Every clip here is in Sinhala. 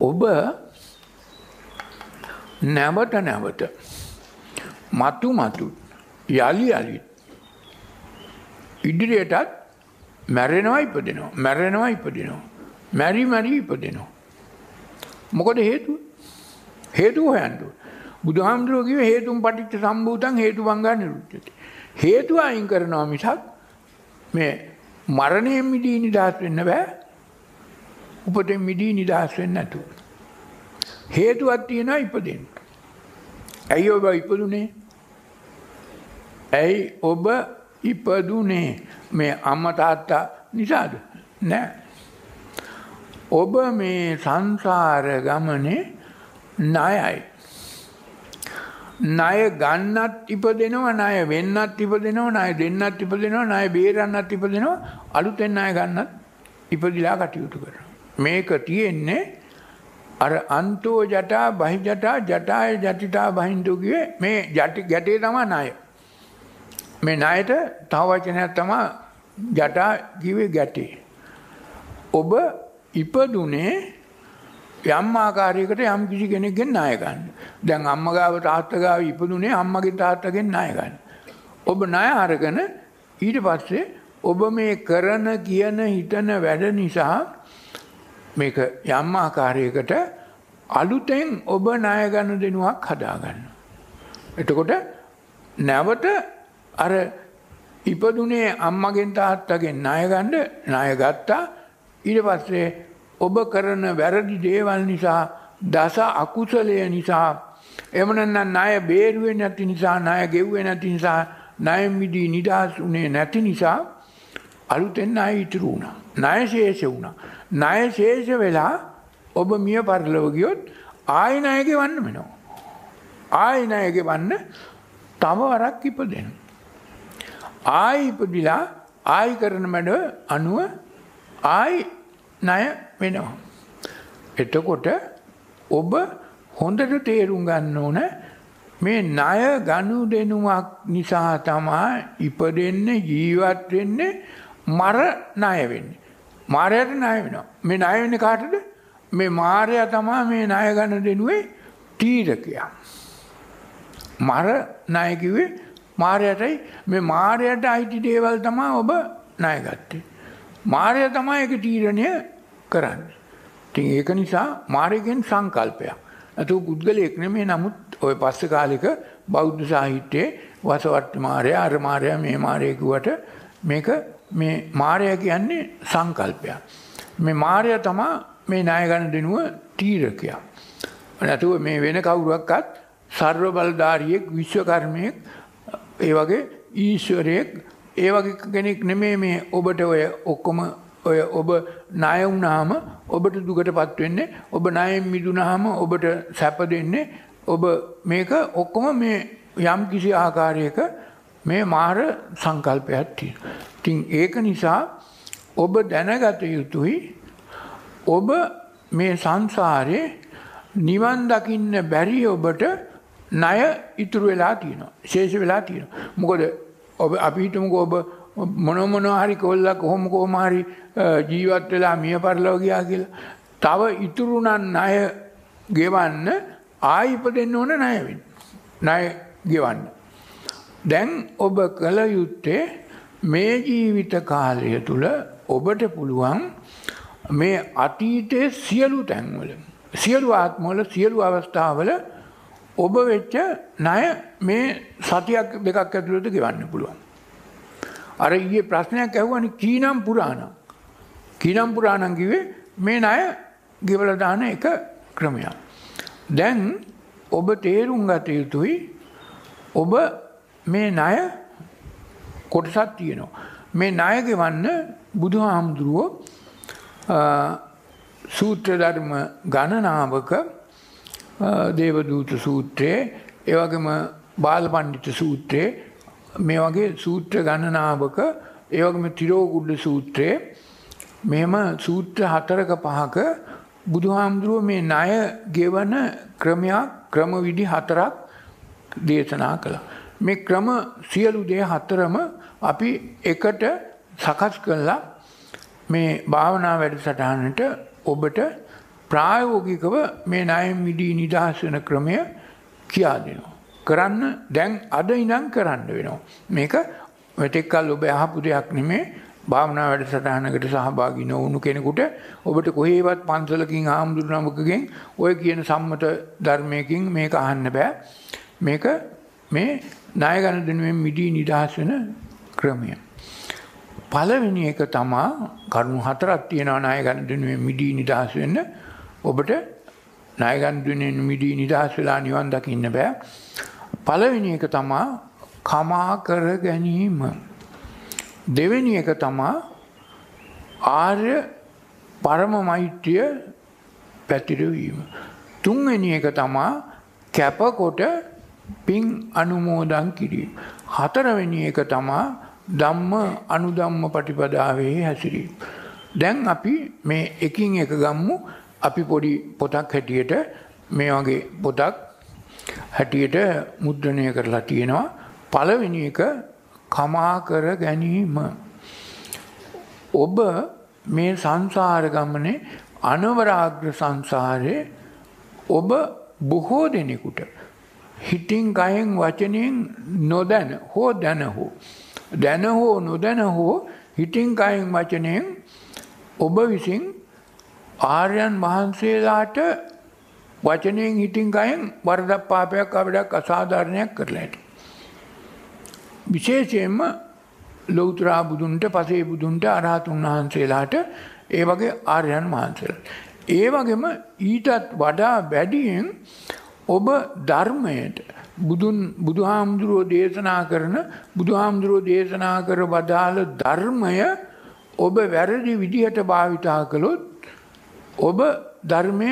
ඔබ නැවත නැවත මතු මතු යළි යළිත් ඉදිරියටත් මැරෙනවා ඉපදෙනවා මැරෙනවා ඉපදෙනවා මැරි මැරි ඉපදෙනවා. මොකද හේතුව? හේතුව හොයන්න බුදුහාමුදුරුවෝ කිව්වේ හේතුන් පටිච්ච සම්භූතං හේතුවංගා නිරුද්ධති. හේතුව අයින් කරනවා මිසක් මේ මරණයෙන් මිදී නිදහස් වෙන්න බෑ. උපතෙන් මිදී නිදහස් වෙන්න නැතුව. හේතුවක් තියෙනවා ඉපදෙන්න. ඇයි ඔබ ඉපදුනේ? ඇයි ඔබ ඉපදුනේ? මේ අම්ම තාත්තා නිසාද? නෑ. ඔබ මේ සංසාර ගමනේ ණයයි. ණය ගන්නත් ඉපදෙනවා ණය වෙන්නත් ඉපදෙනවා ණය දෙන්නත් ඉපදෙනවා ණය බේරන්නත් ඉපදෙනවා අලුතෙන් ණය ගන්නත් ඉපදිලා කටයුතු කරනවා. මේක තියෙන්නේ අර අන්තෝ ජටා බහි ජටා ජටාය ජටිතා බහින්දු කියේ මේ ජටි ගැටේ තමයි ණය මේ ණයට තව වචනයක් තමයි ජටා කිව්වේ ගැටේ ඔබ ඉපදුනේ යම් ආකාරයකට යම් කිසි කෙනෙක්ගෙන් ණය ගන්න. දැන් අම්මා ගාව තාත්තා ගාව ඉපදුනේ අම්මගෙන් තාත්තගෙන් ණය ගන්න. ඔබ ණය අරගෙන ඊට පස්සේ ඔබ මේ කරන කියන හිතන වැඩ නිසා මේක යම් ආකාරයකට අලුතෙන් ඔබ ණය ගන්න දෙනුවක් හදාගන්න. එතකොට නැවත අර ඉපදුනේ අම්මගෙන් තාත්තගෙන් ණය ගන්න ණය ගත්තා ඊට පස්සේ ඔබ කරන වැරදි දේවල් නිසා දස අකුසලය නිසා එහෙම නැත්නම් ණය බේරුවේ නැති නිසා ණය ගෙව්වේ නැති නිසා ණය මිදී නිදහස් උනේ නැති නිසා අලුතෙන් ණය ඉතුරු වුණා. ණය ශේෂ වුණා. ණය ශේෂ වෙලා ඔබ මිය පරලොව ගියොත් ආයි ණය ගෙවන්න වෙනවා. ආයි ණය ගෙවන්න තව වරක් ඉපදෙනවා. ආයි ඉපදිලා ආයි කරන මැඩ අනුව ආයි ණය වෙනවා. එතකොට ඔබ හොඳට තේරුම් ගන්න ඕන මේ ණය ගනු දෙනුවක් නිසා තමයි ඉපදෙන්නේ ජීවත් වෙන්නේ මර ණය වෙන්නේ. මාරයට ණය වෙනවා. මේ ණය වෙන්නේ කාටද? මේ මාරයා තමයි මේ ණය ගන්න දෙනුවේ තීරකයා. මර ණය කිව්වේ මාරයටයි මේ මාරයට අයිති දේවල් තමයි ඔබ ණය ගත්තේ. මාරය තමයි ඒක තීරණය කරන්නේ. ඉතින් ඒක නිසා මාරයෙන් සංකල්පයක්. අතු පුද්ගලයෙක් නෙමෙයි නමුත් ওই පස්සේ කාලෙක බෞද්ධ සාහිත්‍යයේ වසවට්ට මාරය අර මාරය මේ මාරය කිව්වට මේක මේ මාරය කියන්නේ සංකල්පයක්. මේ මාරය තමයි මේ ණය ගන්න දෙනුව තීරකයා. නැතුව මේ වෙන කවුරුවක්වත් සර්ව බලධාරියෙක් විශ්වකර්මයෙක් ඒ වගේ ඊශ්වරයෙක් ඒ වගේ කෙනෙක් නෙමේ මේ ඔබට ඔය ඔක්කොම ඔය ඔබ ණය වුණාම ඔබට දුකටපත් වෙන්නේ ඔබ ණයෙන් මිදුණාම ඔබට සැප දෙන්නේ ඔබ මේක ඔක්කොම මේ යම් කිසි ආකාරයක මේ මාර සංකල්පයක් තියෙනවා. ඉතින් ඒක නිසා ඔබ දැනගත යුතුයි ඔබ මේ සංසාරේ නිවන් දකින්න බැරි ඔබට ණය ඉතුරු වෙලා තියෙනවා. ශේෂ වෙලා තියෙනවා. මොකද ඔබ අපි හිතමුකෝ ඔබ මොන මොන හරි කොල්ලා කොහොම කොහොම හරි ජීවත් වෙලා මිය පරලව ගියා කියලා. තව ඉතුරු නම් ණය ගෙවන්න ආයි ඉපදෙන්න ඕන ණය වෙන්න. ණය ගෙවන්න. දැන් ඔබ කල යුත්තේ මේ ජීවිත කාලය තුල ඔබට පුළුවන් මේ අතීතයේ සියලු තැන්වල සියලු ආත්මවල සියලු අවස්ථාවල ඔබ වෙච්ච ණය මේ සතියක් දෙකක් ඇතුළත ගෙවන්න පුළුවන්. අර ඊයේ ප්‍රශ්නයක් ඇහුවනේ කීනම් පුරාණම්. කීනම් පුරාණම් කිව්වේ මේ ණය ගෙවලා දාන එක ක්‍රමයක්. දැන් ඔබ තේරුම් ගත යුතුයි ඔබ මේ ණය කොටසක් තියෙනවා. මේ ණය ගෙවන්න බුදුහාමුදුරුවෝ සූත්‍ර ධර්ම ගණනාවක දේවදූත සූත්‍රයේ ඒ වගේම බාලපණ්ඩිත සූත්‍රයේ මේ වගේ සූත්‍ර ගණනාවක ඒ වගේම තිරෝගුඩ සූත්‍රයේ මෙහෙම සූත්‍ර හතරක පහක බුදුහාමුදුරුව මේ ණය ගෙවන ක්‍රමයක් ක්‍රමවිදි හතරක් දේශනා කළා. මේ ක්‍රම සියලු දේ හතරම අපි එකට සකස් කළා මේ භාවනා වැඩසටහනට ඔබට ප්‍රායෝගිකව මේ ණය මිදී නිදහස් වෙන ක්‍රමය කියා දෙනවා. කරන්න දැන් අද ඉඳන් කරන්න වෙනවා. මේක මෙතෙක් කල් ඔබ අහපු දෙයක් නෙමෙයි. භාවනා වැඩසටහනකට සහභාගී නොවුණු කෙනෙකුට ඔබට කොහේවත් පන්සලකින් ආම්දුරු නමකගෙන් ඔය කියන සම්මත ධර්මයකින් මේක අහන්න බෑ. මේක මේ ණය ගනුදෙනුවෙන් මිදී නිදහස් වෙන ක්‍රමය. පළවෙනි එක තමා කරුණු හතරක් තියෙනවා ණය ගනුදෙනුවෙන් මිදී නිදහස් වෙන්න. ඔබට ණය ගනුදෙනුවෙන් මිදී නිදහස් වෙලා නිවන් දකින්න බෑ. පළවෙනි එක තමා කමා කර ගැනීම. දෙවෙනි එක තමා ආර්ය පරම මෛත්‍රිය පැතිරවීම. තුන්වෙනි එක තමා කැපකොට පින් අනුමෝදන් කිරීම. හතරවෙනි එක තමා ධම්ම අනුධම්ම පටිපදාවේ හැසිරීම. දැන් අපි මේ එකින් එක ගම්මු අපි පොඩි පොතක් හැටියට මේ වගේ පොතක් හැටියට මුද්‍රණය කරලා තියෙනවා. පළවෙනි එක කමා කර ගැනීම. ඔබ මේ සංසාර ගමනේ අනවරාග්‍ර සංසාරයේ ඔබ බොහෝ දෙනෙකුට හිතින් කයෙන් වචනයෙන් නොදැන හෝ දැන හෝ දැන හෝ නොදැන හෝ හිතින් කයෙන් වචනයෙන් ඔබ විසින් ආර්යයන් වහන්සේලාට වචනයෙන් හිතින් කයෙන් වරදක් පාපයක් අවඩක් අසාධාරණයක් කරලා ඇති. විශේෂයෙන්ම ලෞතරා බුදුන්ට පසේ බුදුන්ට අරහතුන් වහන්සේලාට ඒ වගේ ආර්යයන් වහන්සේලා. ඒ වගේම ඊටත් වඩා වැඩියෙන් ඔබ ධර්මයට බුදුන් බුදුහාමුදුරුවෝ දේශනා කරන බුදුහාමුදුරුවෝ දේශනා කර වදාළ ධර්මය ඔබ වැරදි විදිහට භාවිතා කළොත් ඔබ ධර්මය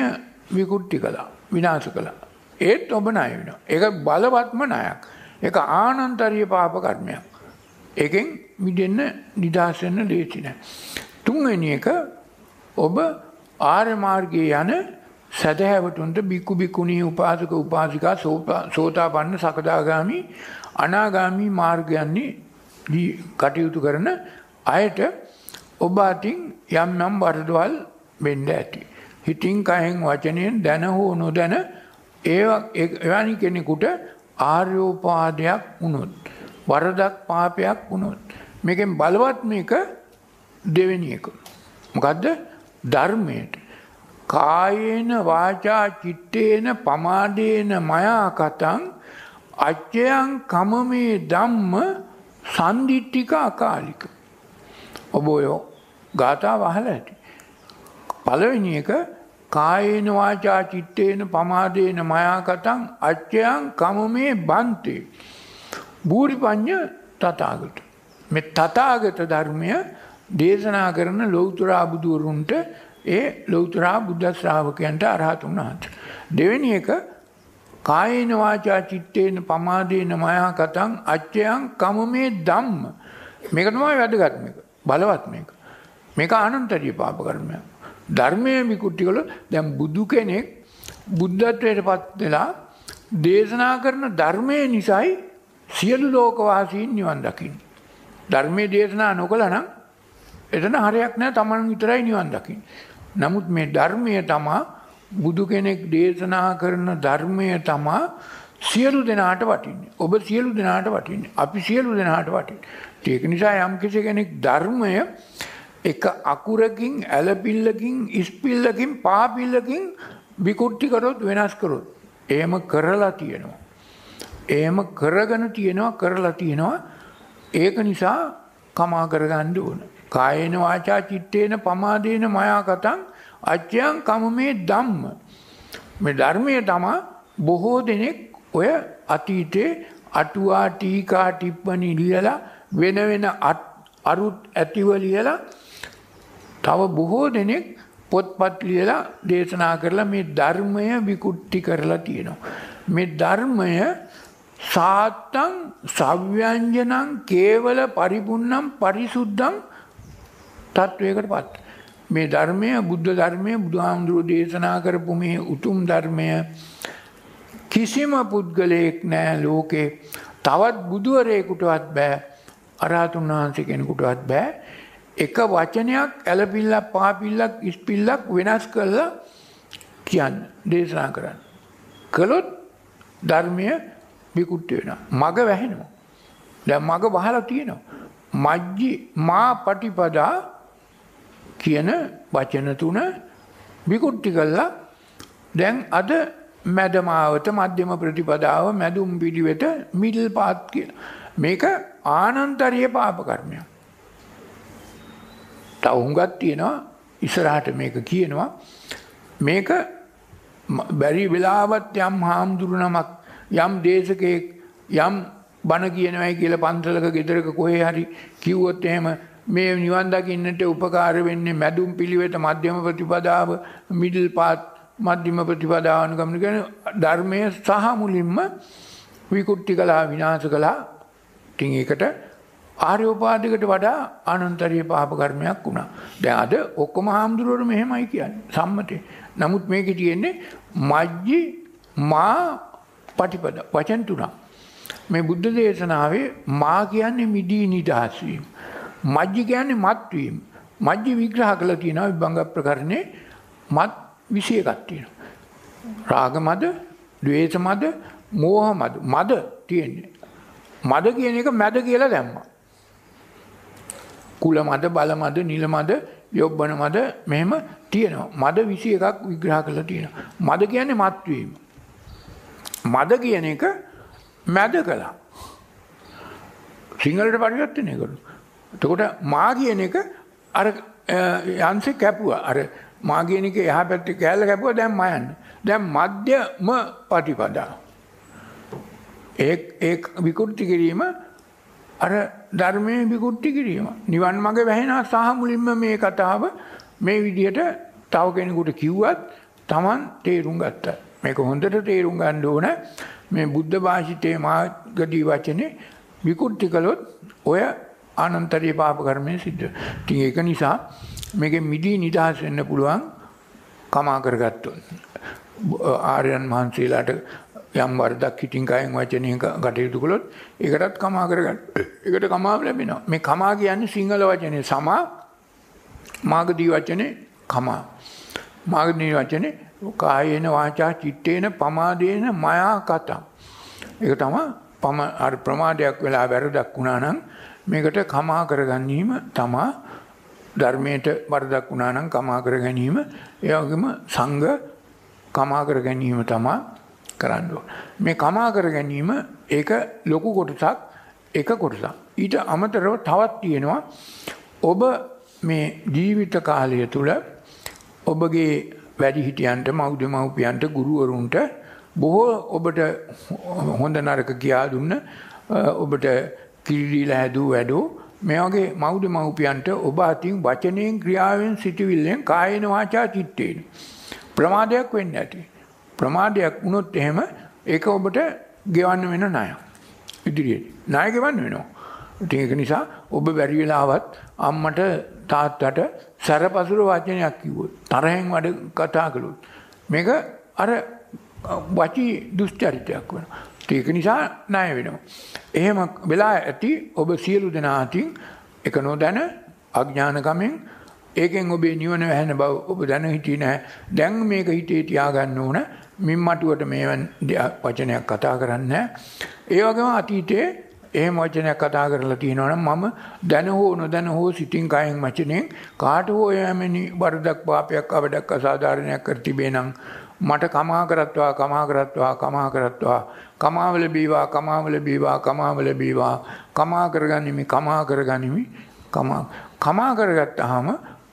විකුට්ටි කළා විනාශ කළා. ඒත් ඔබ ණය වෙනවා. ඒක බලවත්ම ණයක්. ඒක ආනන්තරීය පාප කර්මයක්. ඒකෙන් මිදෙන්න නිදහස් වෙන්න ලේසි නෑ. තුන්වෙනි එක ඔබ ආර්ය මාර්ගයේ යන සදහැවතුන්ට බික්කු බික්කුණී උපාසක උපාසිකා සෝතාපන්න සකදාගාමි අනාගාමි මාර්ගයන්නේ කටයුතු කරන අයට ඔබ අතින් යම් යම් වරදවල් වෙන්න ඇති. හිතින් කයෙන් වචනයෙන් දැන හෝ නොදැන එවැනි කෙනෙකුට ආර්යෝපාදයක් වුණොත් වරදක් පාපයක් වුණොත් මේකෙන් බලවත් මේක දෙවෙනි එක. මොකද්ද? ධර්මයට කායේන වාචා චිත්තේන පමාදේන මයා කතං අච්චයන් කමමේ ධම්ම සන්දිට්ඨික අකාලික. ඔබ ඔය ගාථාව අහලා ඇති. පළවෙනි එක කායේන වාචා චිත්තේන පමාදේන මයා කතං අච්චයන් කමමේ බන්තේ. බූරිපඤ්ඤ තථාගත. මේ තථාගත ධර්මය දේශනා කරන ලෞතර බුදුරුන්ට ඒ ලෞතරා බුද්ධ ශ්‍රාවකයන්ට අරහතුන් වහන්සේ. දෙවෙනි එක කායේන වාචා චිත්තේන පමාදේන මයා කතං අච්චයන් කමමේ ධම්ම. මේක තමයි වැදගත් මේක. බලවත් මේක. මේක අනන්තරිය පාප කර්මයක්. ධර්මයේ විකුටි කළ දැන් බුදු කෙනෙක් බුද්ධත්වයට පත් වෙලා දේශනා කරන ධර්මයේ නිසායි සියලු ලෝකවාසීන් නිවන් දකින්නේ. ධර්මයේ දේශනා නොකළා නම් එතන හරයක් නැහැ තමන් විතරයි නිවන් දකින්නේ. නමුත් මේ ධර්මය තමා බුදු කෙනෙක් දේශනා කරන ධර්මය තමා සියලු දෙනාට වටින්නේ. ඔබ සියලු දෙනාට වටින්නේ. අපි සියලු දෙනාට වටින්නේ. ඒක නිසා යම් කෙනෙක් ධර්මය එක අකුරකින් ඇලපිල්ලකින් ඉස්පිල්ලකින් පාපිල්ලකින් විකුට්ටි කරොත් වෙනස් කරොත් එහෙම කරලා තියෙනවා. එහෙම කරගෙන තියෙනවා කරලා තියෙනවා. ඒක නිසා කමා කරගන්න ඕන. කායේන වාචා චිත්තේන පමාදේන මයා කතං අච්චයන් කමමේ ධම්ම. මේ ධර්මය තමා බොහෝ දෙනෙක් ඔය අතීතේ අටුවා ටීකා ටිප්පණි ලියලා වෙන වෙන අරුත් ඇතිව ලියලා තව බොහෝ දෙනෙක් පොත්පත් ලියලා දේශනා කරලා මේ ධර්මය විකුට්ටි කරලා තියෙනවා. මේ ධර්මය සාත්තං සව්‍යංජනං කේවල පරිපුන්නම් පරිසුද්ධං තත්වයකට පත්. මේ ධර්මය බුද්ධ ධර්මය බුදුහාමුදුරුවෝ දේශනා කරපු මේ උතුම් ධර්මය කිසිම පුද්ගලයෙක් නෑ ලෝකේ තවත් බුදුවරයෙකුටවත් බෑ අරහතුන් වහන්සේ කෙනෙකුටවත් බෑ එක වචනයක් ඇලපිල්ලක් පාපිල්ලක් ඉස්පිල්ලක් වෙනස් කරලා කියන්න දේශනා කරන්න. කළොත් ධර්මය විකුට්ටි වෙනවා. මග වැහෙනවා. දැන් මග වහලා තියෙනවා. මජ්ජි මා පටිපදා කියන වචන තුන විකුට්ටි කළා දැන් අද මැදමාවත මධ්‍යම ප්‍රතිපදාව මැදුම් පිළිවෙත මිඩල් පාත් කියලා. මේක ආනන්තරීය පාප කර්මයක්. තව හුඟක් තියෙනවා ඉස්සරහට මේක කියනවා මේක බැරි වෙලාවත් යම් හාමුදුරු නමක් යම් දේශකයෙක් යම් බණ කියනවයි කියලා පන්සලක ගෙදරක කොහේ හරි කිව්වොත් එහෙම මේ නිවන් දකින්නට උපකාර වෙන්නේ මැදුම් පිළිවෙත මධ්‍යම ප්‍රතිපදාව මිඩල් පාත් මධ්‍යම ප්‍රතිපදාවන ගමන කියන ධර්මය සහ මුලින්ම විකුට්ටි කළා විනාශ කළා. ඉතින් ඒකට ආර්යෝපාදිකට වඩා අනන්තරීය පාප කර්මයක් වුණා. දැන් අද ඔක්කොම හාමුදුරුවෝ මෙහෙමයි කියන්නේ සම්මතේ. නමුත් මේකේ තියෙන්නේ මජ්ජි මා පටිපද වචන තුනක්. මේ බුද්ධ දේශනාවේ මා කියන්නේ මිදී නිදහස් වීම. මජ්ජි කියන්නේ මත් වීම. මජ්ජි විග්‍රහ කළා තියෙනවා විභංග ප්‍රකරණේ මත් 21ක් තියෙනවා. රාග මද, ද්වේෂ මද, මෝහ මද. මද තියෙන්නේ. මද කියන එක මැද කියලා දැම්මා. කුල මද, බල මද, නිල මද, යොබ්බන මද මෙහෙම තියෙනවා. මද 21ක් විග්‍රහ කරලා තියෙනවා. මද කියන්නේ මත් වීම. මද කියන එක මැද කළා. සිංහලට පරිවර්තනය කළා. එතකොට මා කියන එක අර යන්සේ කැපුවා. අර මා කියන එක එහා පැත්තේ කෑල්ල කැපුවා දැන් මයන්න. දැන් මධ්‍යම ප්‍රතිපදා. ඒ ඒ විකෘති කිරීම අර ධර්මයේ විකෘති කිරීම. නිවන් මඟ වැහෙනා සහ මුලින්ම මේ කතාව මේ විදිහට තව කෙනෙකුට කිව්වත් Taman තේරුම් ගත්තා. මේක හොඳට තේරුම් ගන්න ඕන. මේ බුද්ධ භාෂිතයේ මාර්ගදී වචනේ විකෘති කළොත් ඔය අනන්තරීය පාප කර්මය සිද්ධ. ඉතින් ඒක නිසා මේකෙ මිදී නිදහස් වෙන්න පුළුවන් කමා කරගත්තොත්. ආර්යයන් වහන්සේලාට යම් වරදක් හිතින් කයෙන් වචනයෙන් කටයුතු කළොත් ඒකටත් කමා කරගන්න. ඒකට කමාව ලැබෙනවා. මේ කමා කියන්නේ සිංහල වචනේ සමා මාගදී වචනේ කමා. මාගදී වචනේ කායේන වාචා චිත්තේන පමාදේන මයා කතං. ඒක තමයි පම අර ප්‍රමාදයක් වෙලා වැරදක් වුණා නම් මේකට කමා කරගැනීම තමා ධර්මයට වරදක් වුණා නම් කමා කර ගැනීම ඒ වගේම සංඝ කමා කර ගැනීම තමා කරන්න ඕන. මේ කමා කර ගැනීම ඒක ලොකු කොටසක් එක කොටසක්. ඊට අමතරව තවත් තියෙනවා ඔබ මේ ජීවිත කාලය තුල ඔබගේ වැඩිහිටියන්ට මව් දෙමව්පියන්ට ගුරුවරුන්ට බොහෝ ඔබට හොඳ නරක කියා දුන්න ඔබට කිරිදීලා හැදූ වැඩෝ. මේ වගේ මව් දෙමව්පියන්ට ඔබ අතින් වචනයෙන් ක්‍රියාවෙන් සිටවිල්ලෙන් කායන වාචා චිත්තේන. ප්‍රමාදයක් වෙන්න ඇති. ප්‍රමාදයක් වුණොත් එහෙම ඒක ඔබට ගෙවන්න වෙන ණය. ඉදිරියට. ණය ගෙවන්න වෙනවා. ඉතින් ඒක නිසා ඔබ බැරි වෙලාවත් අම්මට තාත්තට සැරපසුර වචනයක් කිව්වොත් තරහෙන් වැඩ කතා කළොත් මේක අර වචී දුෂ්චරිතයක් වෙනවා. ඒක නිසා ණය වෙනවා. එහෙම වෙලා ඇති ඔබ සියලු දෙනා අතින් එක නොදැන අඥානකමෙන් ඒකෙන් ඔබේ නිවන වැහෙන බව ඔබ දැන හිටියේ නැහැ. දැන් මේක හිතේ තියාගන්න ඕන. මින් මටුවට මේ වචනයක් කතා කරන්නේ ඒ වගේම අතීතයේ එහෙම වචනයක් කතා කරලා තියෙනවා නම් මම දැන හෝ නොදැන හෝ සිතින් කයෙන් වචනෙන් කාට හෝ යෑමෙනි වරදක් පාපයක් අවඩක් අසාධාරණයක් කර තිබේ නම් මට කමා කරත්වා කමා කරත්වා කමා කරත්වා. කමාවල බීවා කමාවල බීවා කමාවල බීවා. කමා කරගනිමි කමා කරගනිමි. කමා කමා කරගත්තාම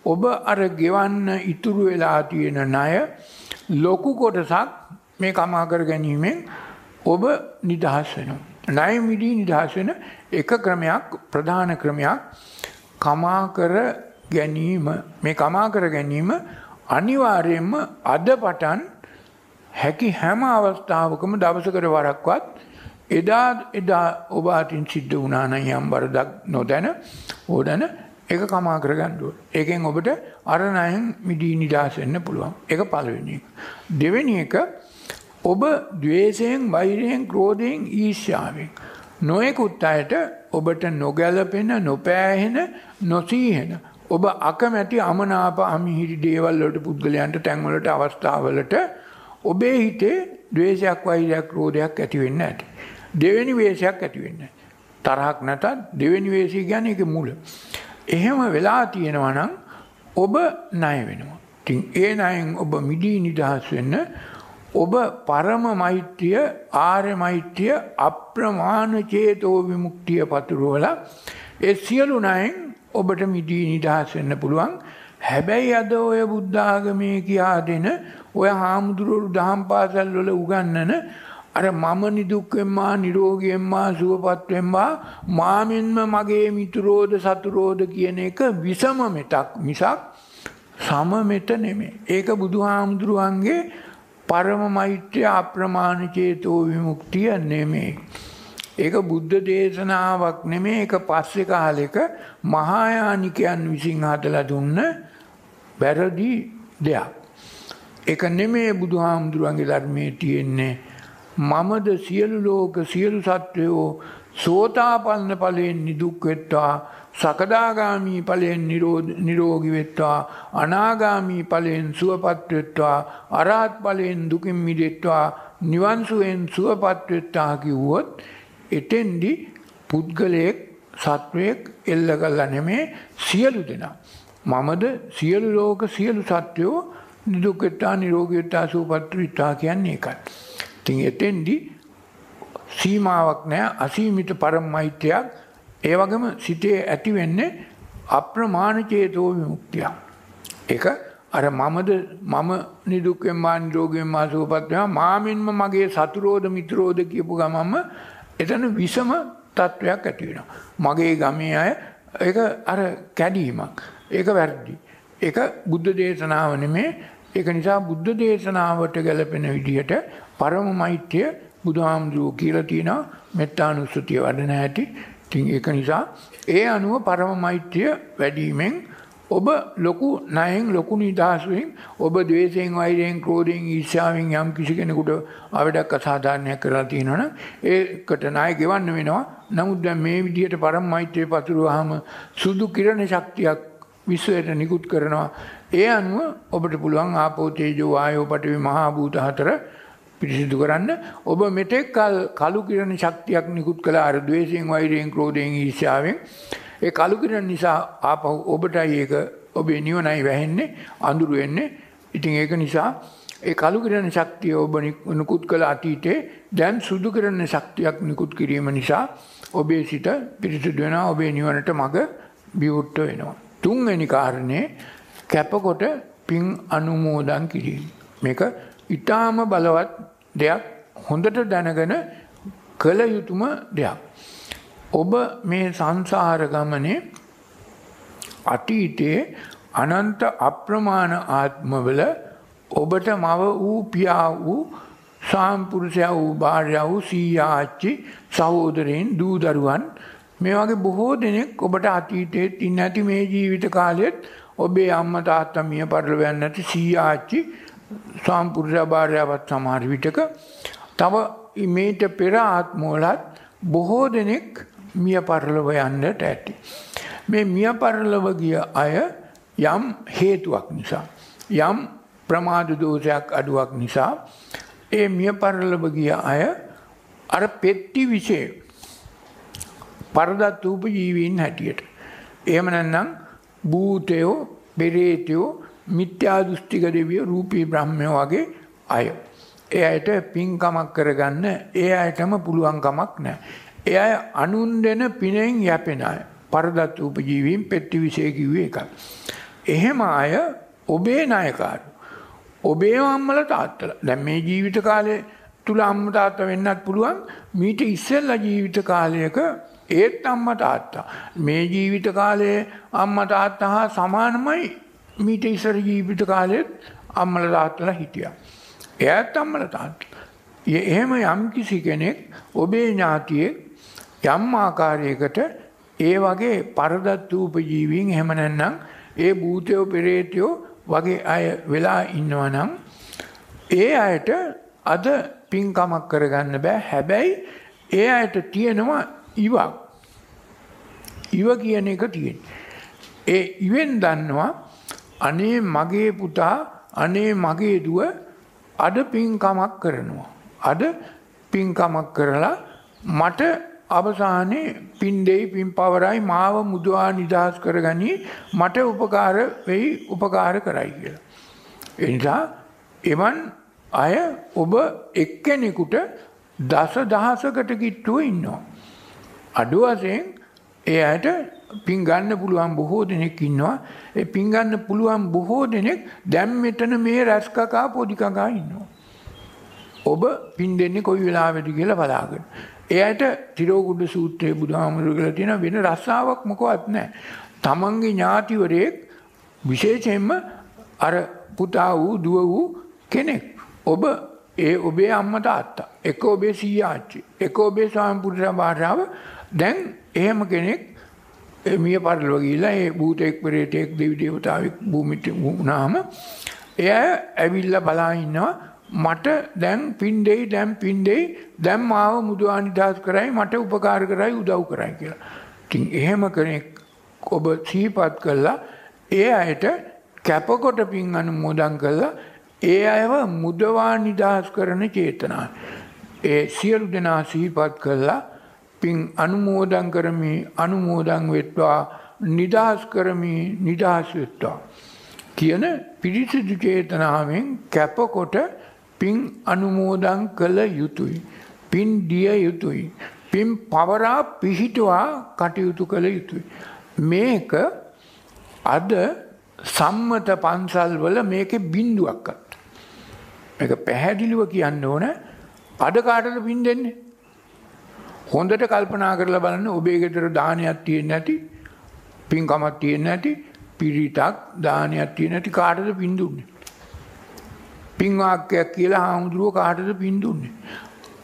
ඔබ අර ගෙවන්න ඉතුරු වෙලා තියෙන ණය ලොකු කොටසක් මේ කමා කර ගැනීමෙන් ඔබ නිදහස් වෙනවා. ණය මිදී නිදහස් වෙන එක ක්‍රමයක් ප්‍රධාන ක්‍රමයක් කමා කර ගැනීම. මේ කමා කර ගැනීම අනිවාර්යයෙන්ම අද පටන් හැකි හැම අවස්ථාවකම දවසකට වරක්වත් එදා එදා ඔබ අතින් සිද්ධ වුණා නම් යම් වරදක් නොදැන ඕදැන ඒක කමා කරගන්න ඕනේ. ඒකෙන් ඔබට අර ණයෙන් මිදී නිදහස් වෙන්න පුළුවන්. ඒක පළවෙනි එක. දෙවෙනි එක ඔබ ද්වේෂයෙන්, වෛරයෙන්, ක්‍රෝධයෙන්, ඊර්ෂ්‍යාවෙන් නොයෙකුත් අයට ඔබට නොගැලපෙන, නොපෑහෙන, නොසීහෙන ඔබ අකමැති අමනාප අමිහිරි දේවල් වලට පුද්ගලයන්ට තැන් වලට අවස්ථාවලට ඔබේ හිතේ ද්වේෂයක් වෛරයක් ක්‍රෝධයක් ඇති වෙන්නේ නැති. දෙවෙනි වේශයක් ඇති වෙන්නේ තරහක් නැතත් දෙවෙනි වේශය කියන්නේ ඒකේ මුල. එහෙම වෙලා තියෙනවා නම් ඔබ ණය වෙනවා. ඉතින් ඒ ණයෙන් ඔබ මිදී නිදහස් වෙන්න ඔබ පරම මෛත්‍රිය ආර්ය මෛත්‍රිය අප්‍රමාණ චේතෝ විමුක්තිය පතුරවලා ඒ සියලු ණයෙන් ඔබට මිදී නිදහස් වෙන්න පුළුවන්. හැබැයි අද ඔය බුද්ධ ආගමේ කියා දෙන ඔය හාමුදුරුවෝ දහම් පාසල් වල උගන්වන අර මම නිදුක් වෙම්මා නිරෝගී වෙම්මා සුවපත් වෙම්මා මාමින්ම මගේ මිතුරෝද සතුරෝද කියන එක විසම මෙතක් මිසක් සම මෙත නෙමෙයි. ඒක බුදුහාමුදුරුවන්ගේ පරම මෛත්‍රිය අප්‍රමාණ චේතෝ විමුක්තිය නෙමෙයි. ඒක බුද්ධ දේශනාවක් නෙමෙයි ඒක පස්සේ කාලෙක මහායානිකයන් විසින් හදලා දුන්න වැරදි දෙයක්. ඒක නෙමෙයි බුදුහාමුදුරුවන්ගේ ධර්මයේ තියෙන්නේ මමද සියලු ලෝක සියලු සත්වයෝ සෝතාපන්න ඵලයෙන් නිදුක් වෙත්වා සකදාගාමී ඵලයෙන් නිරෝගී වෙත්වා අනාගාමී ඵලයෙන් සුවපත් වෙත්වා අරහත් ඵලයෙන් දුකින් මිදෙත්වා නිවන් සුවෙන් සුවපත් වෙත්වා කිව්වොත් එතෙන්දි පුද්ගලයෙක් සත්වයෙක් එල්ල කළා නෙමේ සියලු දෙනා මමද සියලු ලෝක සියලු සත්වයෝ නිදුක් වෙත්වා නිරෝගී වෙත්වා සුවපත් වෙත්වා කියන්නේ ඒකයි. ඉතින් එතෙන්දි සීමාවක් නැහැ අසීමිත පරම මෛත්‍රියක් ඒ වගේම සිතේ ඇති වෙන්නේ අප්‍රමාණ චේතෝ විමුක්තිය. ඒක අර මමද මම නිදුක්ෙන් මා නිරෝගයෙන් මා සුවපත් වෙනවා මාමින්ම මගේ සතුරෝද මිත්‍රෝද කියපු ගමන්ම එතන විසම තත්වයක් ඇති වෙනවා. මගේ ගමේ අය ඒක අර කැඩීමක්. ඒක වැරදි. ඒක බුද්ධ දේශනාව නෙමේ. ඒක නිසා බුද්ධ දේශනාවට ගැලපෙන විදිහට පරම මෛත්‍රිය බුදුහාමුදුරුවෝ කියලා තියෙනවා මෙත්තානුස්සතිය වඩන හැටි. ඉතින් ඒක නිසා ඒ අනුව පරම මෛත්‍රිය වැඩිවීමෙන් ඔබ ලොකු ණයෙන් ලොකු නිදහසෙන් ඔබ ද්වේෂයෙන් වෛරයෙන් ක්‍රෝධයෙන් ඊර්ෂ්‍යාවෙන් යම් කිසි කෙනෙකුට අවඩක් අසාධාරණයක් කරලා තියෙනවනම් ඒකට ණය ගෙවන්න වෙනවා. නමුත් දැන් මේ විදිහට පරම මෛත්‍රිය පතුරවහම සුදු කිරණ ශක්තියක් විශ්වයට නිකුත් කරනවා. ඒ අනුව ඔබට පුළුවන් ආපෝ තේජෝ වායෝ පඨවි මහා භූත හතර පිරිසිදු කරන්න. ඔබ මෙතෙක් කල් කලු කිරණ ශක්තියක් නිකුත් කළ. අර ද්වේෂයෙන් වෛරයෙන් ක්‍රෝධයෙන් ඊර්ෂ්‍යාවෙන්. ඒ කලු කිරණ නිසා ආපහු ඔබටයි ඒක ඔබේ නිවනයි වැහෙන්නේ අඳුරු වෙන්නේ. ඉතින් ඒක නිසා ඒ කලු කිරණ ශක්තිය ඔබ නිකුත් කළ අතීතේ දැන් සුදු කිරණ ශක්තියක් නිකුත් කිරීම නිසා ඔබේ සිත පිරිසිදු වෙනවා. ඔබේ නිවනට මඟ විවුර්ත වෙනවා. තුන්වෙනි කාරණේ කැපකොට පින් අනුමෝදන් කිරීම මේක ඊටාම බලවත් දෙයක් හොඳට දැනගෙන කළ යුතුම දෙයක්. ඔබ මේ සංසාර ගමනේ අතීතයේ අනන්ත අප්‍රමාණ ආත්මවල ඔබට මව වූ පියා වූ සාම්පුරුෂයා වූ භාර්යා වූ සීයා ආච්චි සහෝදරයන් දූ දරුවන් මේ වගේ බොහෝ දෙනෙක් ඔබට අතීතයේ ඉන්න ඇති මේ ජීවිත කාලෙත් ඔබේ අම්මා තාත්තා මිය පරලොව යන්නේ නැති සීයා ආච්චි සාම්පුරුෂ භාර්යාවත් සමහර විටක තව මේට පෙර ආත්මවලත් බොහෝ දෙනෙක් මිය පරලොව යන්නට ඇති. මේ මිය පරලොව ගිය අය යම් හේතුවක් නිසා යම් ප්‍රමාද දෝෂයක් අඩුවක් නිසා ඒ මිය පරලොව ගිය අය අර පෙට්ටි විශේ පරදත් උපජීවීන් හැටියට. එහෙම නැත්නම් භූතයෝ, පෙරේතයෝ මිත්‍යා දෘෂ්ටික දෙවියෝ රූපී බ්‍රහ්මයෝ වගේ අය. ඒ අයට පින්කමක් කරගන්න ඒ අයටම පුළුවන් කමක් නැහැ. ඒ අය අනුන් දෙන පිනෙන් යැපෙන අය. පරදත් උපජීවීන් පෙට්ටි විශේෂ කිව්වේ එකයි. එහෙම අය ඔබේ නායකාරු. ඔබේ අම්මලා තාත්තලා. දැන් මේ ජීවිත කාලේ තුල අම්මා තාත්තා වෙන්නත් පුළුවන්. මීට ඉස්සෙල්ලා ජීවිත කාලයක ඒත් අම්මා තාත්තා. මේ ජීවිත කාලයේ අම්මා තාත්තා හා සමානමයි මීට ඉස්සර ජීවිත කාලෙත් අම්මල තාත්තලා හිටියා. එයාත් අම්මල තාත්තලා. එහෙම යම් කිසි කෙනෙක් ඔබේ ඥාතියෙක් යම් ආකාරයකට ඒ වගේ පරදත් උපජීවීන් එහෙම නැත්නම් ඒ භූතයෝ පෙරේතයෝ වගේ අය වෙලා ඉන්නවා නම් ඒ අයට අද පින්කමක් කරගන්න බෑ හැබැයි ඒ අයට තියෙනවා ඉවක් ඉව කියන එක තියෙන්නේ ඒ ඉවෙන් දන්නවා අනේ මගේ පුතා අනේ මගේ දුව අද පින්කමක් කරනවා. අද පින්කමක් කරලා මට අවසානයේ පින් දෙයි පින් පවරයි මාව මුදවා නිදහස් කරගනි මට උපකාර වෙයි උපකාර කරයි කියලා. එනිසා එවන් අය ඔබ එක්කෙනෙකුට දස දහසකට කිට්ටුව ඉන්නවා. අඩු වශයෙන් ඒ අයට පින් ගන්න පුළුවන් බොහෝ දෙනෙක් ඉන්නවා. ඒ පින් ගන්න පුළුවන් බොහෝ දෙනෙක් දැන් මෙතන මේ රැස්කකා පොඩි කකා ඉන්නවා. ඔබ පින් දෙන්නේ කොයි වෙලාවෙද කියලා බලාගෙන. එයට තිරෝගුඩ සූත්‍රයේ බුදුහාමුදුරුවෝ කියලා තියෙන වෙන රස්සාවක් මොකවත් නැහැ. තමන්ගේ ඥාතිවරයෙක් විශේෂයෙන්ම අර පුතා වූ දුව වූ කෙනෙක්. ඔබ ඒ ඔබේ අම්මා තාත්තා, එක ඔබේ සීයා ආච්චි, එක ඔබේ ස්වාමි පුරුෂයා භාර්යාව දැන් එහෙම කෙනෙක් මිය පරලොව ගිහිල්ලා ඒ භූතෙක් පෙරේතෙක් දෙවි දේවතාවෙක් භූමිට වුණාම එයා ඇවිල්ලා බලා ඉන්නවා මට දැන් පින් දෙයි දැන් පින් දෙයි දැන් මාව මුදවා නිදහස් කරයි මට උපකාර කරයි උදව් කරයි කියලා. ඉතින් එහෙම කෙනෙක් ඔබ සිහිපත් කළා ඒ අයට කැපකොට පින් අනුමෝදන් කළා ඒ අයව මුදවා නිදහස් කරන චේතනාව. ඒ සියලු දෙනා සිහිපත් කළා පින් අනුමෝදන් කරමි අනුමෝදන් වෙත්වා නිදහස් කරමි නිදහස් වෙත්වා. කියන පිරිසිදු චේතනාවෙන් කැපකොට පින් අනුමෝදන් කළ යුතුයි. පින් දිය යුතුයි. පින් පවරා පිහිටවා කටයුතු කළ යුතුයි. මේක අද සම්මත පන්සල් වල මේක බින්දුවක්කත්. එක පැහැදිලිව කියන්න ඕන අද කාටද පින් දෙන්නේ. හොඳට කල්පනා කරලා බලන්න ඔබේ ගෙදර දානයක් තියෙන්නේ නැති පින්කමක් තියෙන්නේ නැති පිරිතක් දානයක් තියෙන්නේ නැති කාටද පින් දුන්නේ? පින් වාක්‍යයක් කියලා හාමුදුරුවෝ කාටද පින් දුන්නේ?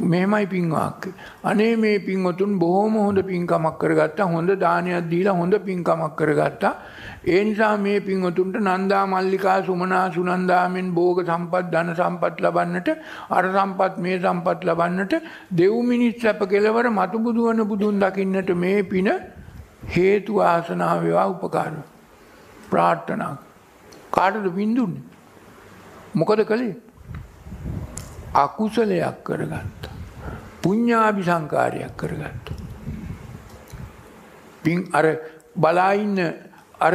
මෙහෙමයි පින් වාක්‍ය අනේ මේ පින්වතුන් බොහොම හොඳ පින්කමක් කරගත්තා. හොඳ දානයක් දීලා හොඳ පින්කමක් කරගත්තා. ඒ නිසා මේ පින්වතුන්ට නන්දා මල්ලිකා සුමනා සුනන්දාමෙන් භෝග සම්පත් ධන සම්පත් ලබන්නට අර සම්පත් මේ සම්පත් ලබන්නට දෙව් මිනිස් සැප කෙලවර මතු බුදු වන බුදුන් දකින්නට මේ පින හේතු ආසනා වේවා උපකාර ප්‍රාර්ථනා. කාටද පින් දුන්නේ? මොකද කළේ? අකුසලයක් කරගත්තා. පුඤ්ඤාභි සංකාරයක් කරගත්තා. පින් අර බලා ඉන්න අර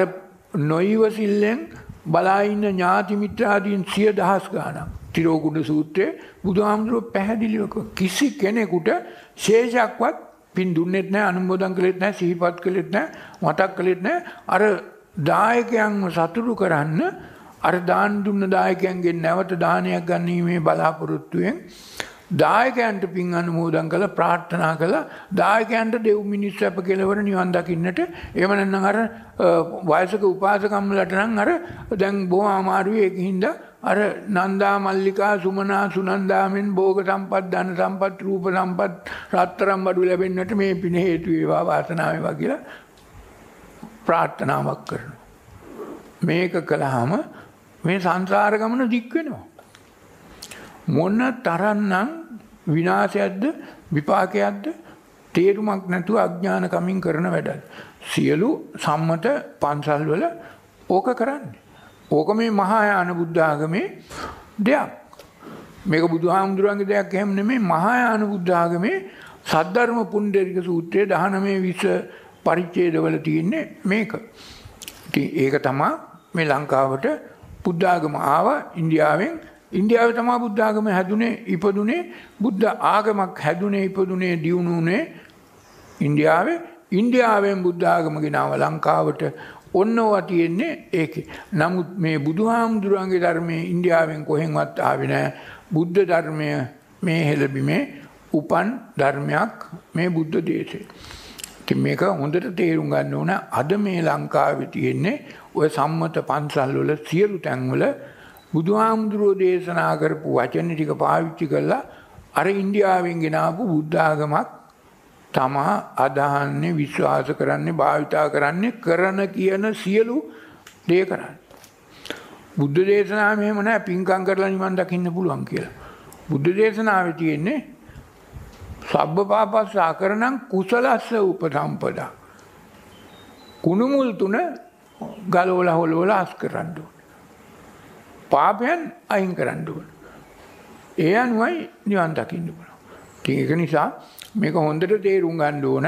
නොයිවසිල්ලෙන් බලා ඉන්න ඥාති මිත්‍රාදීන් සිය දහස් ගාණක්. තිරෝගුණ සූත්‍රයේ බුදුහාමුදුරුවෝ පැහැදිලිව කිසි කෙනෙකුට ශේෂයක්වත් පින් දුන්නෙත් නැහැ අනුමෝදන් කළෙත් නැහැ සිහිපත් කළෙත් නැහැ මතක් කළෙත් නැහැ අර දායකයන්ව සතුටු කරන්න අර දාන දුන්න දායකයන්ගෙන් නැවත දානයක් ගන්නීමේ බලාපොරොත්තුවෙන් දායකයන්ට පින් අනුමෝදන් කළ ප්‍රාර්ථනා කළා. දායකයන්ට දෙව් මිනිස් අප කෙලවර නිවන් දකින්නට. එහෙම නැත්නම් අර වයසක උපාසකම්ලට නම් අර දැන් බොහොම අමාරුයි. ඒක හින්දා අර නන්දා මල්ලිකා සුමනා සුනන්දාමෙන් භෝග සම්පත් ධන සම්පත් රූප සම්පත් රත්තරම් බඩු ලැබෙන්නට මේ පින හේතු වේවා වාසනාව වේවා කියලා ප්‍රාර්ථනාවක් කරනවා. මේක කළාම මේ සංසාර ගමන දික් වෙනවා. මොන තරන්නම් විනාශයක්ද විපාකයක්ද තේරුමක් නැතුව අඥාන කමින් කරන වැඩක්. සියලු සම්මත පන්සල් වල ඕක කරන්නේ. ඕක මේ මහායාන බුද්ධ ආගමේ දෙයක්. මේක බුදුහාමුදුරන්ගේ දෙයක් එහෙම නෙමෙයි මහායාන බුද්ධ ආගමේ සද්ධර්ම පුණ්ඩරික සූත්‍රයේ 19 20 පරිච්ඡේදවල තියෙන්නේ මේක. ඉතින් ඒක තමයි මේ ලංකාවට බුද්ධ ආගම ආවා ඉන්දියාවෙන් ඉන්දියාවේ තමයි බුද්ධ ආගම හැදුනේ ඉපදුනේ බුද්ධ ආගමක් හැදුනේ ඉපදුනේ දියුණුනේ ඉන්දියාවේ ඉන්දියාවෙන් බුද්ධ ආගම ගෙනාව ලංකාවට ඔන්නවා තියෙන්නේ ඒකේ. නමුත් මේ බුදුහාමුදුරන්ගේ ධර්මයේ ඉන්දියාවෙන් කොහෙන්වත් ආවේ නැහැ. බුද්ධ ධර්මය මේ හෙළබිමේ උපන් ධර්මයක් මේ බුද්ධ දේශේ. ඉතින් මේක හොඳට තේරුම් ගන්න ඕන අද මේ ලංකාවේ තියෙන්නේ ඔය සම්මත පන්සල් වල සියලු තැන්වල බුදුහාමුදුරුවෝ දේශනා කරපු වචන ටික පාවිච්චි කළා අර ඉන්දියාවෙන් ගෙනාපු බුද්ධ ආගමක් තමා අදහන්නේ විශ්වාස කරන්නේ භාවිතා කරන්නේ කරන කියන සියලු දේ කරන්නේ. බුද්ධ දේශනාව මෙහෙම නැහැ පින්කම් කරලා නිවන් දකින්න පුළුවන් කියලා. බුද්ධ දේශනාවේ තියෙන්නේ සබ්බ පාපස්ස අකරණං කුසලස්ස උපසම්පදා. කුණුමුල් තුන ගලවලා හොලවලා අස් කරන්න ඕන. පාපයන් අයින් කරන්න ඕන. ඒ අනුවයි නිවන් දකින්න පුළුවන්. ඉතින් ඒක නිසා මේක හොඳට තේරුම් ගන්න ඕන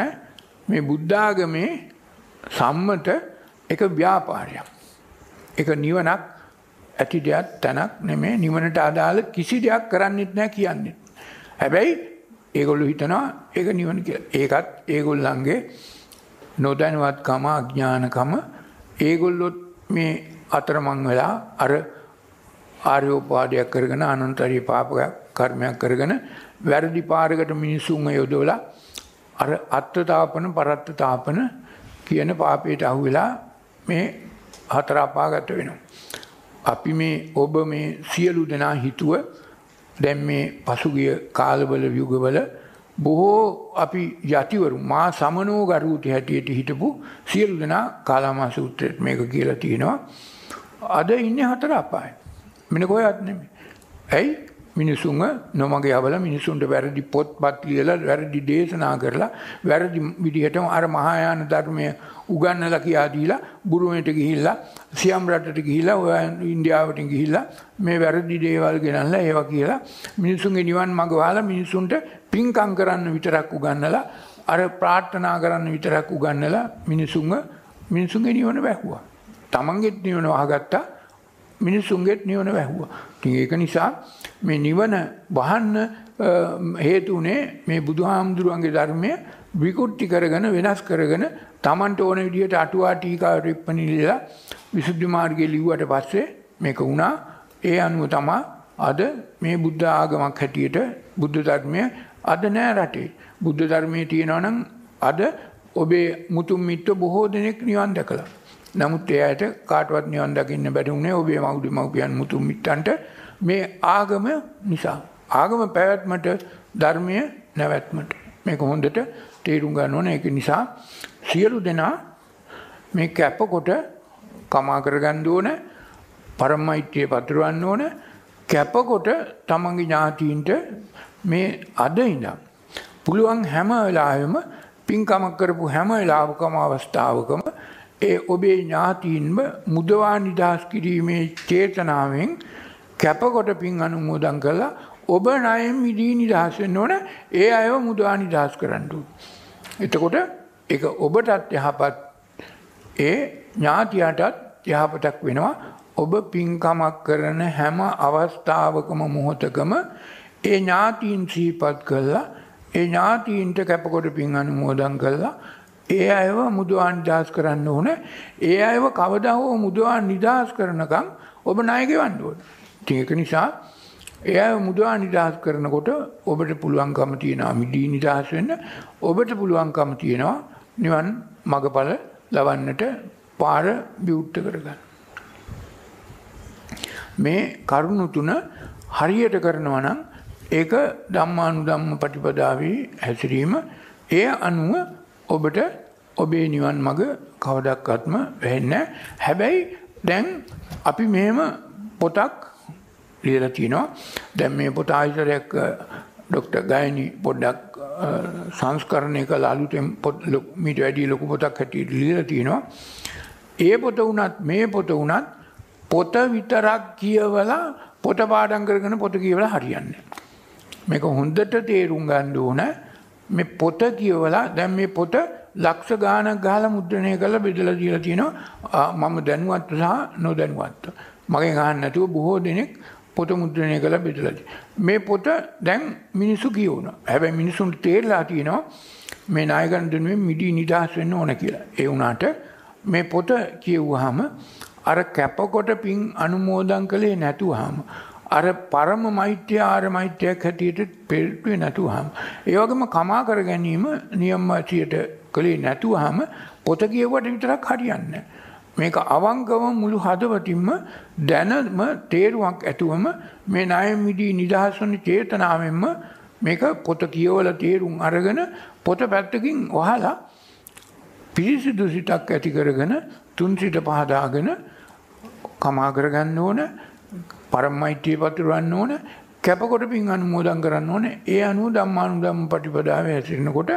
මේ බුද්ධ ආගමේ සම්මත එක ව්‍යාපාරයක්. ඒක නිවනක් ඇති දෙයක් තැනක් නෙමෙයි නිවනට අදාළ කිසි දෙයක් කරන්නෙත් නැහැ කියන්නේ. හැබැයි ඒගොල්ලෝ හිතනවා ඒක නිවන කියලා. ඒකත් ඒගොල්ලන්ගේ නොදැනුවත්කම අඥානකම ඒගොල්ලොත් මේ අතරමං වෙලා අර ආර්යෝපාදයක් කරගෙන අනන්තරී පාප කර්මයක් කරගෙන වැරදි පාරකට මිනිසුන්ව යොදවලා අර අත්ත්‍තාපන පරත්ත්‍තාපන කියන පාපයට අහු වෙලා මේ හතර අපාගත වෙනවා. අපි මේ ඔබ මේ සියලු දෙනා හිතුව දැන් මේ පසුගිය කාලවල යුගවල බොහෝ අපි යතිවරු මා සමනෝ ගරුති හැටියට හිටපු සියලු දෙනා කාලාමා සූත්‍රයට මේක කියලා තියෙනවා. අද ඉන්නේ හතර අපායේ. මෙන්න කොහෙවත් නෙමෙයි. ඇයි? මිනිසුන්ව නොමග යවලා මිනිසුන්ට වැරදි පොත්පත් ලියලා වැරදි දේශනා කරලා වැරදි විදිහටම අර මහායාන ධර්මය උගන්වලා කියා දීලා බුරුමෙට ගිහිල්ලා සියම් රටට ගිහිල්ලා ඔය ඉන්දියාවට ගිහිල්ලා මේ වැරදි දේවල් ගෙනල්ලා ඒවා කියලා මිනිසුන්ගේ නිවන් මඟ වහලා මිනිසුන්ට පින්කම් කරන්න විතරක් උගන්වලා අර ප්‍රාර්ථනා කරන්න විතරක් උගන්වලා මිනිසුන්ව මිනිසුන්ගේ නිවන වැහුවා. තමන්ගේත් නිවන වහගත්තා මිනිසුන්ගේත් නිවන වැහුවා. ඉතින් ඒක නිසා මේ නිවන වහන්න හේතුනේ මේ බුදුහාමුදුරුවන්ගේ ධර්මය විකෘති කරගෙන වෙනස් කරගෙන Tamanට ඕන විදිහට අටුවා ටීකා රිප්පණි ලියලා විසුද්ධි මාර්ගයේ ලිව්වට පස්සේ මේක වුණා. ඒ අනුව තමයි අද මේ බුද්ධ ආගමක් හැටියට බුද්ධ ධර්මය අද නෑ රටේ. බුද්ධ ධර්මයේ තියෙනවා නම් අද ඔබේ මුතුන් මිත්ත බොහෝ දෙනෙක් නිවන් දැකලා. නමුත් ඒ අයට කාටවත් නිවන් දකින්න බැරි වුණේ ඔබේ මවුඩි මව්පියන් මුතුන් මිත්තන්ට මේ ආගම නිසා. ආගම පැවැත්මට ධර්මය නැවැත්මට. මේක හොඳට තේරුම් ගන්න ඕනේ. ඒක නිසා සියලු දෙනා මේ කැපකොට කමා කරගන්න ඕන පරමයිත්‍ය පතුරවන්න ඕන කැපකොට තමන්ගේ ඥාතීන්ට මේ අද ඉඳන් පුළුවන් හැම වෙලාවෙම පින්කමක් කරපු හැම වෙලාවකම අවස්ථාවකම ඒ ඔබේ ඥාතීන්ම මුදවා නිදහස් කිරීමේ චේතනාවෙන් කැපකොට පින් අනුමෝදන් කළා. ඔබ ණයෙන් මිදී නිදහස් වෙන්න ඕන. ඒ අයව මුදවා නිදහස් කරන්න එතකොට ඒක ඔබටත් යහපත්. ඒ ඥාතියටත් යහපතක් වෙනවා. ඔබ පින්කමක් කරන හැම අවස්ථාවකම මොහොතකම ඒ ඥාතීන් සිහිපත් කළා. ඒ ඥාතීන්ට කැපකොට පින් අනුමෝදන් කළා. ඒ අයව මුදවා නිදහස් කරන්න ඕන. ඒ අයව කවදා හෝ මුදවා නිදහස් කරනකම් ඔබ ණය ගෙවන්න ඕන. ඉතින් ඒක නිසා ඒ අය මුදවා නිදහස් කරනකොට ඔබට පුළුවන්කම තියෙනවා මිදී නිදහස් වෙන්න. ඔබට පුළුවන්කම තියෙනවා නිවන් මගඵල ලබන්නට පාර විවුර්ත කරගන්න. මේ කරුණු තුන හරියට කරනවා නම් ඒක ධම්මානුධම්ම ප්‍රතිපදාවේ හැසිරීම ඒ අනුව ඔබට ඔබේ නිවන් මඟ කවදක්වත්ම වෙන්න හැබැයි දැන් අපි මෙහෙම පොතක් ලියලා තිනවා. දැන් මේ පොත ආයතරයක් ඩොක්ටර් ගයනි පොඩ්ඩක් සංස්කරණය කළ අලුතෙන් මීට වැඩී ලොකු පොතක් හැටියට ලියලා තිනවා. ඒ පොත වුණත් මේ පොත වුණත් පොත විතරක් කියවලා පොත පාඩම් කරගෙන පොත කියවලා හරියන්නේ මේක හොඳට තේරුම් ගන්න ඕනේ මේ පොත කියවලා දැන් මේ පොත ලක්ෂ ගාණක් ගහලා මුද්‍රණය කරලා බෙදලා දීලා තියෙනවා මම දැනුවත් සහ නොදැනුවත්. මගෙන් අහන්න නැතුව බොහෝ දෙනෙක් පොත මුද්‍රණය කරලා බෙදලා මේ පොත දැන් මිනිස්සු කියවනවා. හැබැයි මිනිසුන්ට තේරලා තියෙනවා මේ නායකයන් දෙනුවෙන් මිඩි නිදහස් වෙන්න ඕන කියලා. ඒ වුණාට මේ පොත කියවුවාම අර කැපකොට පින් අනුමෝදන් කළේ නැතුවහම අර පරම මෛත්‍රිය ආර මෛත්‍රියක් හැටියට පෙරටුවේ නැතුවහම ඒ වගේම කමා කර ගැනීම නියම වශයෙන් කළේ නැතුවහම පොත කියවට විතරක් හරියන්නේ මේක අවංකව මුළු හදවතින්ම දැනම තේරුවක් ඇතුවම මේ ණය මිදී නිදහස් වන චේතනාවෙන්ම මේක පොත කියවලා තේරුම් අරගෙන පොත පැත්තකින් වහලා පිරිසිදු සිතක් ඇති කරගෙන තුන් සිත පහදාගෙන කමා කරගන්න ඕන. පරමයිත්‍ය පතුරවන්න ඕන කැපකොට පින් අනුමෝදන් කරන්න ඕන. ඒ අනුව ධම්මානුධම්ම ප්‍රතිපදාවේ හැසිරෙනකොට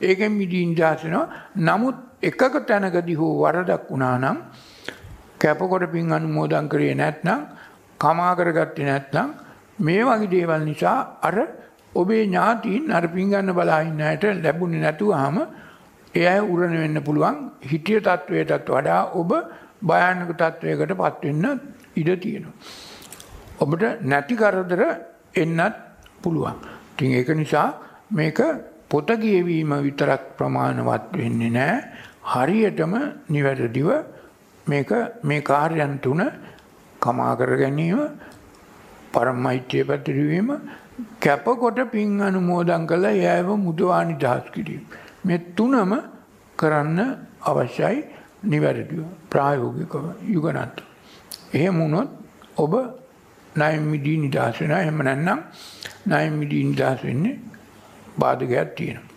ඒකෙන් මිදී නිදහස් වෙනවා නමුත් එකක තැනකදී හෝ වරදක් වුණා නම් කැපකොට පින් අනුමෝදන් කරේ නැත්නම් කමා කරගත්තේ නැත්නම් මේ වගේ දේවල් නිසා අර ඔබේ ඥාතීන් අර පින් ගන්න බලා ඉන්න අයට ලැබුණේ නැතුවම ඒ අය උරණ වෙන්න පුළුවන්. හිතිය තත්වයටත් වඩා ඔබ භයානක තත්වයකට පත් වෙන්න ඉඩ තියෙනවා. ඔබට නැති කරදර එන්නත් පුළුවන්. ඉතින් ඒක නිසා මේක පොත කියවීම විතරක් ප්‍රමාණවත් වෙන්නේ නැහැ. හරියටම නිවැරදිව මේක මේ කාර්යයන් තුන කමා කර ගැනීම පරමෛත්‍ය පැතිරවීම කැපකොට පින් අනුමෝදන් කළා එයව මුදවා නිදහස් කිරීම. මේ තුනම කරන්න අවශ්‍යයි නිවැරදිව ප්‍රායෝගිකව යුගනත්. එහෙම වුණොත් ඔබ ණය මිදී නිදහස් වෙනවා. එහෙම නැත්නම් ණය මිදී නිදහස් වෙන්නේ බාධකයක් තියෙනවා.